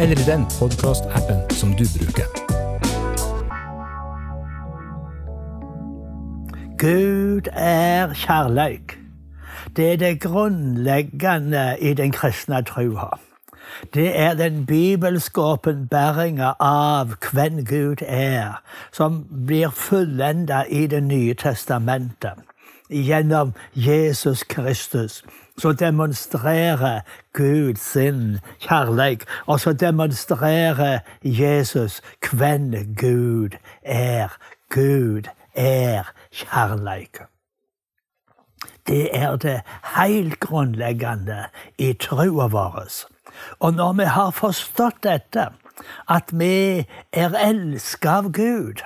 eller i den podkastappen som du bruker. Gud er kjærleik. Det er det grunnleggende i den kristne trua. Det er den bibelske åpenbæringa av hvem Gud er, som blir fullenda i Det nye testamentet gjennom Jesus Kristus. Så demonstrerer Gud sin kjærleik, og så demonstrerer Jesus hvem Gud er. Gud er kjærleik. Det er det helt grunnleggende i trua vår. Og når vi har forstått dette, at vi er elska av Gud,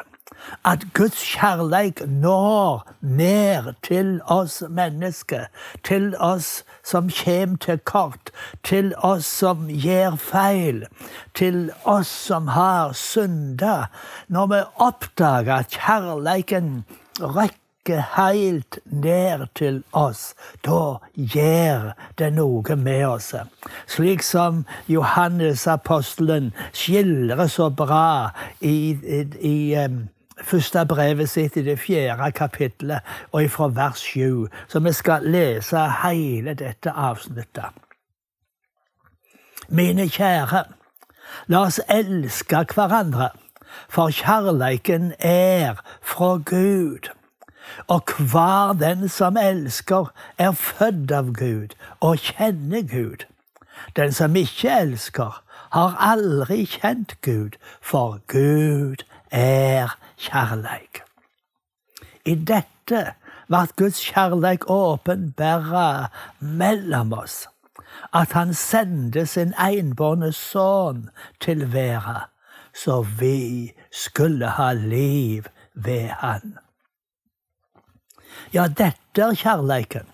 at Guds kjærleik når ned til oss mennesker, til oss som kommer til kort, til oss som gjør feil, til oss som har synda. Når vi oppdager at kjærleiken rekker helt ned til oss, da gjør det noe med oss. Slik som Johannes apostelen skildrer så bra i, i, i første brevet sitt i det fjerde kapittelet, og fra vers sju. Så vi skal lese hele dette avsnittet. Mine kjære, la oss elske hverandre, for kjærleiken er fra Gud. Og hver den som elsker, er født av Gud og kjenner Gud. Den som ikke elsker, har aldri kjent Gud, for Gud er kjærleik. I dette ble Guds kjærleik åpenbæra mellom oss, at han sendte sin enbårne sønn til verda, så vi skulle ha liv ved han. Ja, dette er kjærleiken.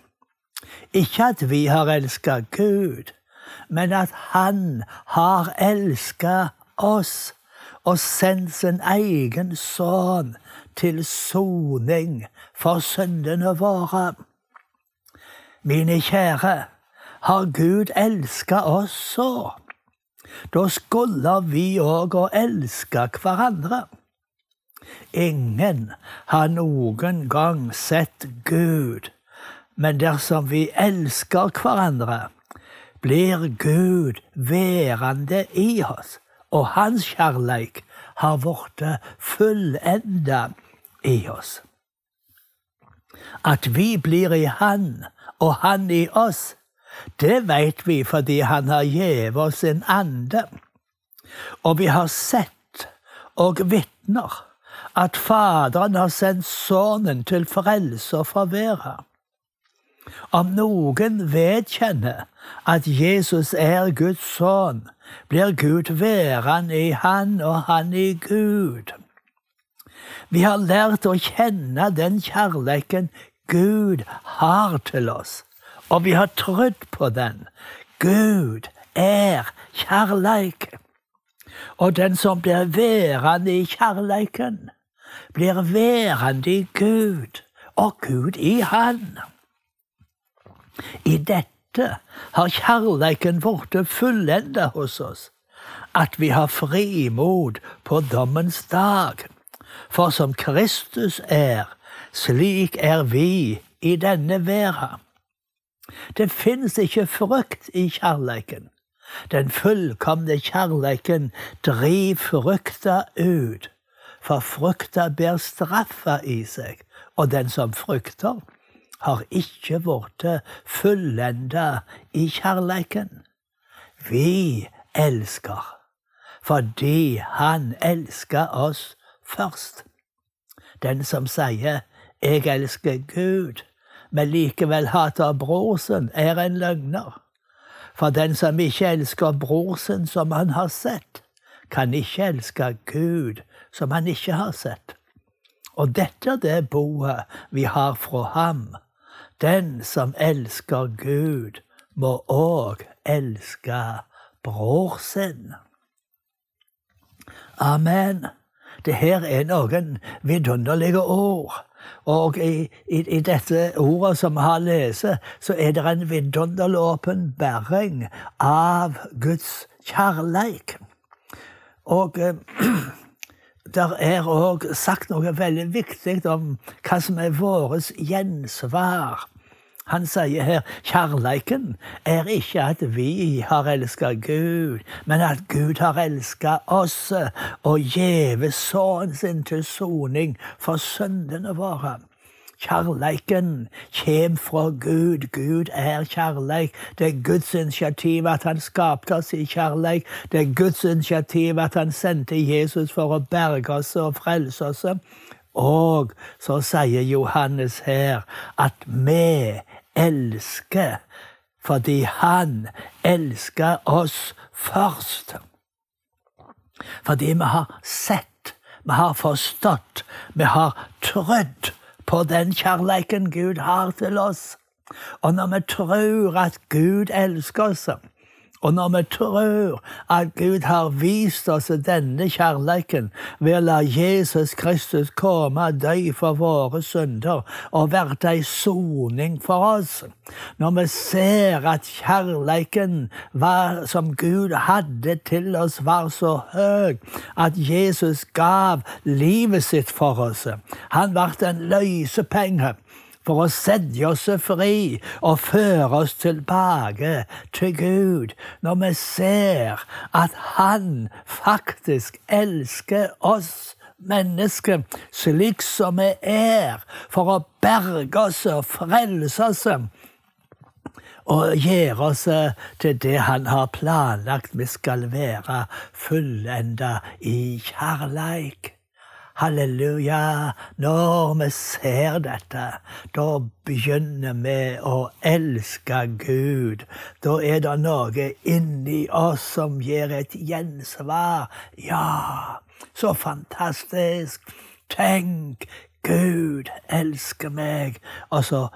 Ikke at vi har elska Gud, men at Han har elska oss og sendt sin egen sønn til soning for syndene våre. Mine kjære, har Gud elska oss så? Da skulle vi òg å elske hverandre. Ingen har noen gang sett Gud, men dersom vi elsker hverandre, blir Gud værende i oss og hans kjærleik har blitt fullenda i oss. At vi blir i Han og Han i oss, det veit vi fordi Han har gitt oss en ande. Og vi har sett og vitner at Faderen har sendt Sønnen til frelse og forvære. Om noen vedkjenner at Jesus er Guds sønn, blir Gud værende i han og han i Gud. Vi har lært å kjenne den kjærleiken Gud har til oss, og vi har trodd på den. Gud er kjærleik. Og den som blir værende i kjærleiken, blir værende i Gud, og Gud i Han. I dette har kjærleiken blitt fullenda hos oss, at vi har frimod på dommens dag. For som Kristus er, slik er vi i denne verden. Det fins ikke frykt i kjærleiken. Den fullkomne kjærleiken driv frykta ut, for frykta ber straffa i seg, og den som frykter, har ikke blitt fullenda i kjærleiken. Vi elsker fordi Han elsker oss først. Den som sier 'jeg elsker Gud', men likevel hater bror sin, er en løgner. For den som ikke elsker bror sin som han har sett, kan ikke elske Gud som han ikke har sett. Og dette er det boet vi har fra ham. Den som elsker Gud, må òg elske bror sin. Amen. Det her er noen vidunderlige ord. Og i, i, i, dette ordet som vi har lest, så er det en vidunderlig åpenbaring av Guds kjærleik. Og eh, der er òg sagt noe veldig viktig om hva som er vårt gjensvar han sier her kjærleiken er ikke at vi har elska Gud, men at Gud har elska oss og gjeve Sønnen sin til soning for syndene våre. Kjærleiken kjem fra Gud. Gud er kjærleik. Det er Guds initiativ at han skapte oss i kjærleik. Det er Guds initiativ at han sendte Jesus for å berge oss og frelse oss. Og så sier Johannes her at vi elsker fordi han elsker oss først. Fordi vi har sett, vi har forstått, vi har trodd på den kjærleiken Gud har til oss. Og når vi tror at Gud elsker oss, og når vi tror at Gud har vist oss denne kjærleiken ved å la Jesus Kristus komme og dø for våre synder og være ei soning for oss, når vi ser at kjærleiken som Gud hadde til oss, var så høy at Jesus gav livet sitt for oss. Han ble en løsepenge for å sette oss fri og føre oss tilbake til Gud, når vi ser at Han faktisk elsker oss mennesker slik som vi er, for å berge oss og frelse oss og gjøre oss til det han har planlagt vi skal være fullenda i kjærleik. Halleluja. Når vi ser dette, da begynner vi å elske Gud. Da er det noe inni oss som gir et gjensvar. Ja, så fantastisk. Tenk, Gud elsker meg. Og så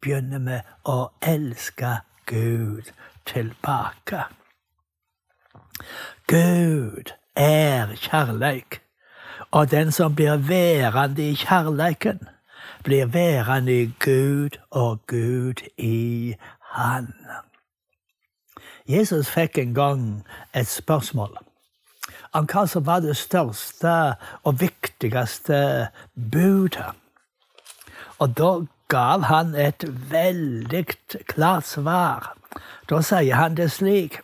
begynner vi å elske Gud tilbake. Gud er kjærleik. Og den som blir værende i kjærleiken, blir værende i Gud og Gud i Han. Jesus fikk en gang et spørsmål om hva som var det største og viktigste budet. Og da gav han et veldig klart svar. Da sier han det slik.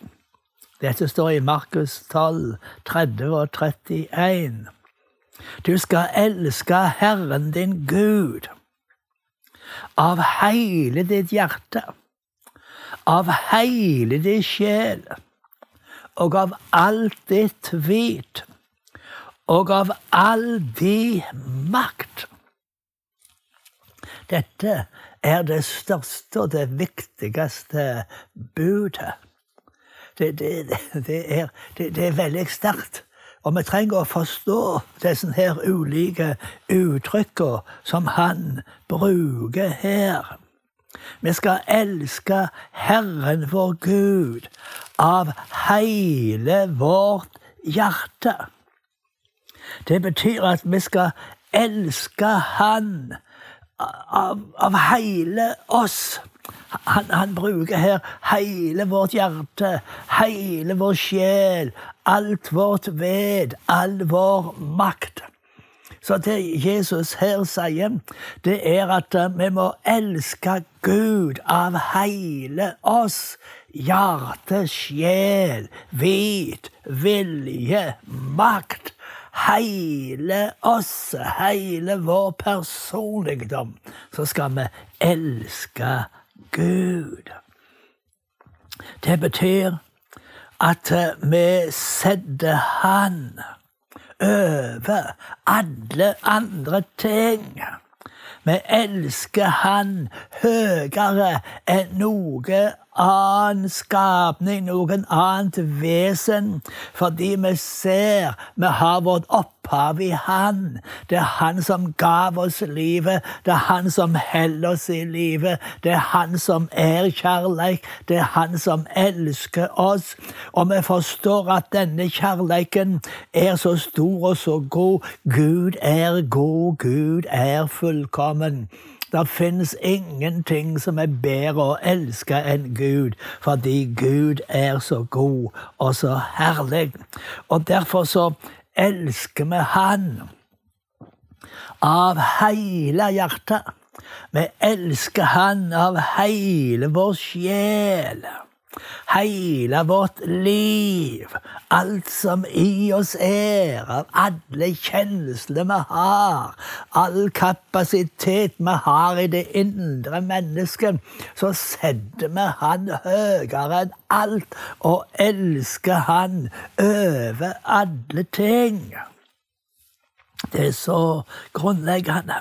Dette står i Markus 12, 30 og 31. Du skal elske Herren din Gud av hele ditt hjerte, av hele din sjel og av alt ditt vit og av all din makt. Dette er det største og det viktigste budet. Det, det, det, er, det er veldig sterkt. Og vi trenger å forstå disse her ulike uttrykkene som han bruker her. Vi skal elske Herren vår Gud av hele vårt hjerte. Det betyr at vi skal elske Han av, av hele oss. Han, han, bruker her hele vårt hjerte, hele vår sjel, alt vårt ved, all vår makt. Så det Jesus her sier, det er at eh, vi må elske Gud av hele oss. Hjerte, sjel, vit, vilje, makt. Hele oss, hele vår personligdom. Så skal vi elske Gud. Gud. Det betyr at vi setter Han over alle andre ting. Vi elsker Han høyere enn noe annen skapning, noen annet vesen, fordi vi ser vi har vårt opphav i Han. Det er Han som gav oss livet, det er Han som holder oss i livet, det er Han som er kjærleik, det er Han som elsker oss. Og vi forstår at denne kjærleiken er så stor og så god. Gud er god, Gud er fullkommen. Det finnes ingenting som er bedre å elske enn Gud, fordi Gud er så god og så herlig. Og derfor så elsker vi Han av hele hjertet. Vi elsker Han av hele vår sjel. Hele vårt liv, alt som i oss er, av alle kjensler vi har, all kapasitet vi har i det indre mennesket, så setter vi Han høyere enn alt og elsker Han over alle ting. Det er så grunnleggende.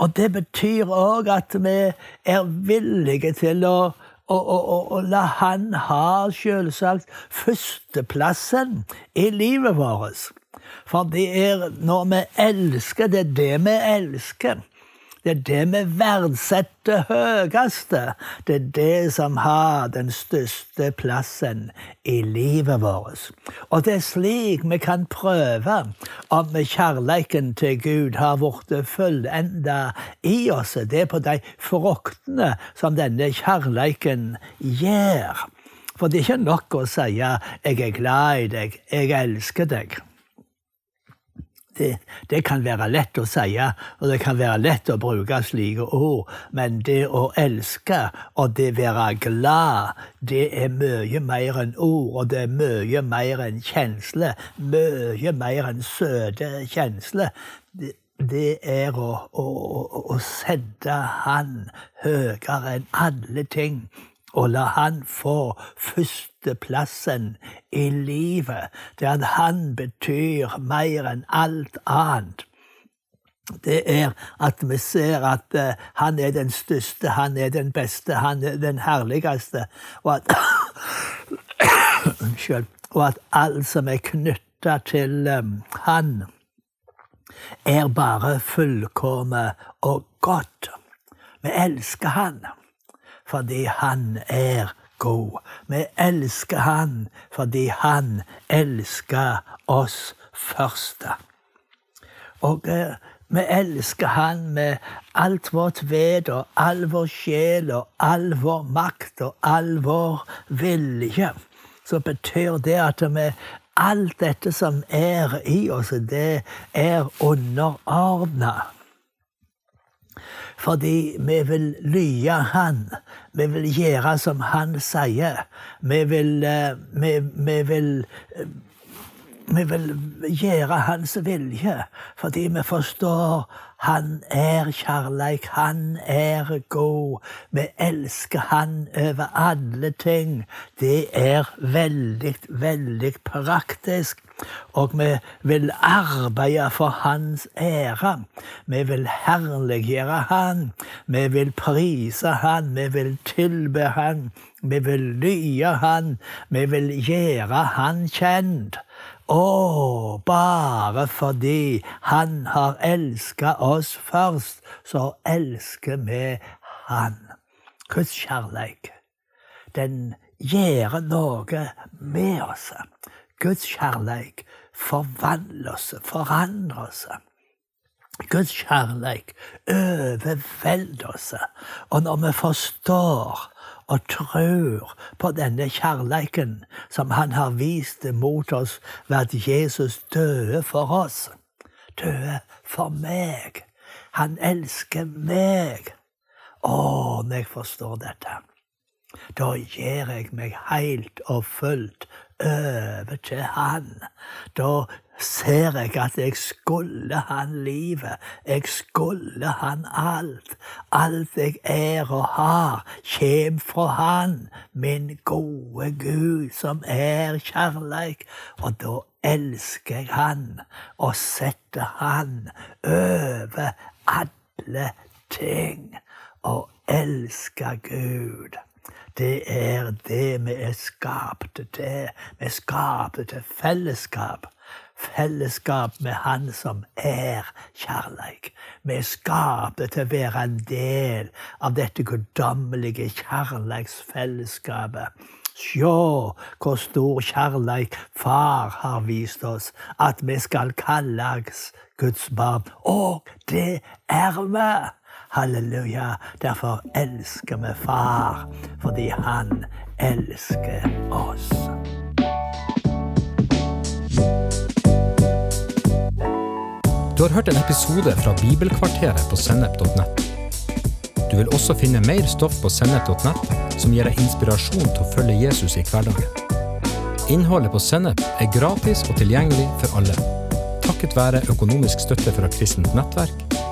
Og det betyr òg at vi er villige til å og, og, og, la han ha selvsagt førsteplassen i livet vårt. For det er når vi elsker, det er det vi elsker. Det er det vi verdsetter høyeste. Det er det som har den største plassen i livet vårt. Og det er slik vi kan prøve om kjærleiken til Gud har blitt fullenda i oss. Det er på de fruktene som denne kjærleiken gjør. For det er ikke nok å si 'jeg er glad i deg', 'jeg elsker deg' det, det, kan være lett å si, og det kan være lett å bruke slike ord, men det å elske og det være glad, det er mye mer enn ord, og det er mye mer enn kjensle. Mye mer enn søte kjensler. Det, det er å, å, å sette Han høyere enn alle ting og la han få førsteplassen i livet, det at han betyr mer enn alt annet. Det er at vi ser at uh, han er den største, han er den beste, han er den herligste, og at. Og at alt som er knytta til um, han, er bare fullkomment og godt. Vi elsker han fordi han er god. Vi elsker han fordi han elsker oss først. Og eh, vi elsker han med alt vårt ved og all vår sjel og all vår makt og all vår vilje. Så betyr det at vi alt dette som er i oss, det er underordna fordi vi vil lye Han. Vi vil gjøre som Han sier. Vi vil, eh, vi, vi vil eh, vi vil gjøre Hans vilje, fordi vi forstår Han er kjærleik, Han er god. Vi elsker Han over alle ting. Det er veldig, veldig praktisk. Og vi vil arbeide for Hans ære. Vi vil herliggjøre Han. Vi vil prise Han. Vi vil tilbe Han. Vi vil lye Han. Vi vil gjøre Han kjent. Å, bare fordi Han har elska oss først, så elsker vi Han. Guds kjærleik, den gjør noe med oss. Guds kjærleik forvandler oss, forandrer oss. Guds kjærleik overvelder oss. Og når vi forstår og tror på denne kjærleiken som han har vist mot oss ved at Jesus døde for oss. Døde for meg. Han elsker meg. Å, når jeg forstår dette, da gir jeg meg helt og fullt over til Han. Da ser jeg at jeg skulle han livet. Jeg skulle han alt. Alt jeg er og har, kjem fra han, min gode Gud, som er kjærleik. Og da elsker jeg han og setter han over alle ting. Og elsker Gud. Det er det vi er skapt til. Vi er skapt til fellesskap. Fellesskap med Han som er kjærleik. Vi er skapt til å være en del av dette guddommelige kjærleiksfellesskapet. Sjå hvor stor kjærleik Far har vist oss, at vi skal kalles Guds barn. Og det er vi! Halleluja. Derfor elsker vi Far, fordi Han elsker oss. Du har hørt en episode fra Bibelkvarteret på sennep.nett. Du vil også finne mer stoff på sennep.nett som gir deg inspirasjon til å følge Jesus i hverdagen. Innholdet på Sennep er gratis og tilgjengelig for alle, takket være økonomisk støtte fra kristent nettverk,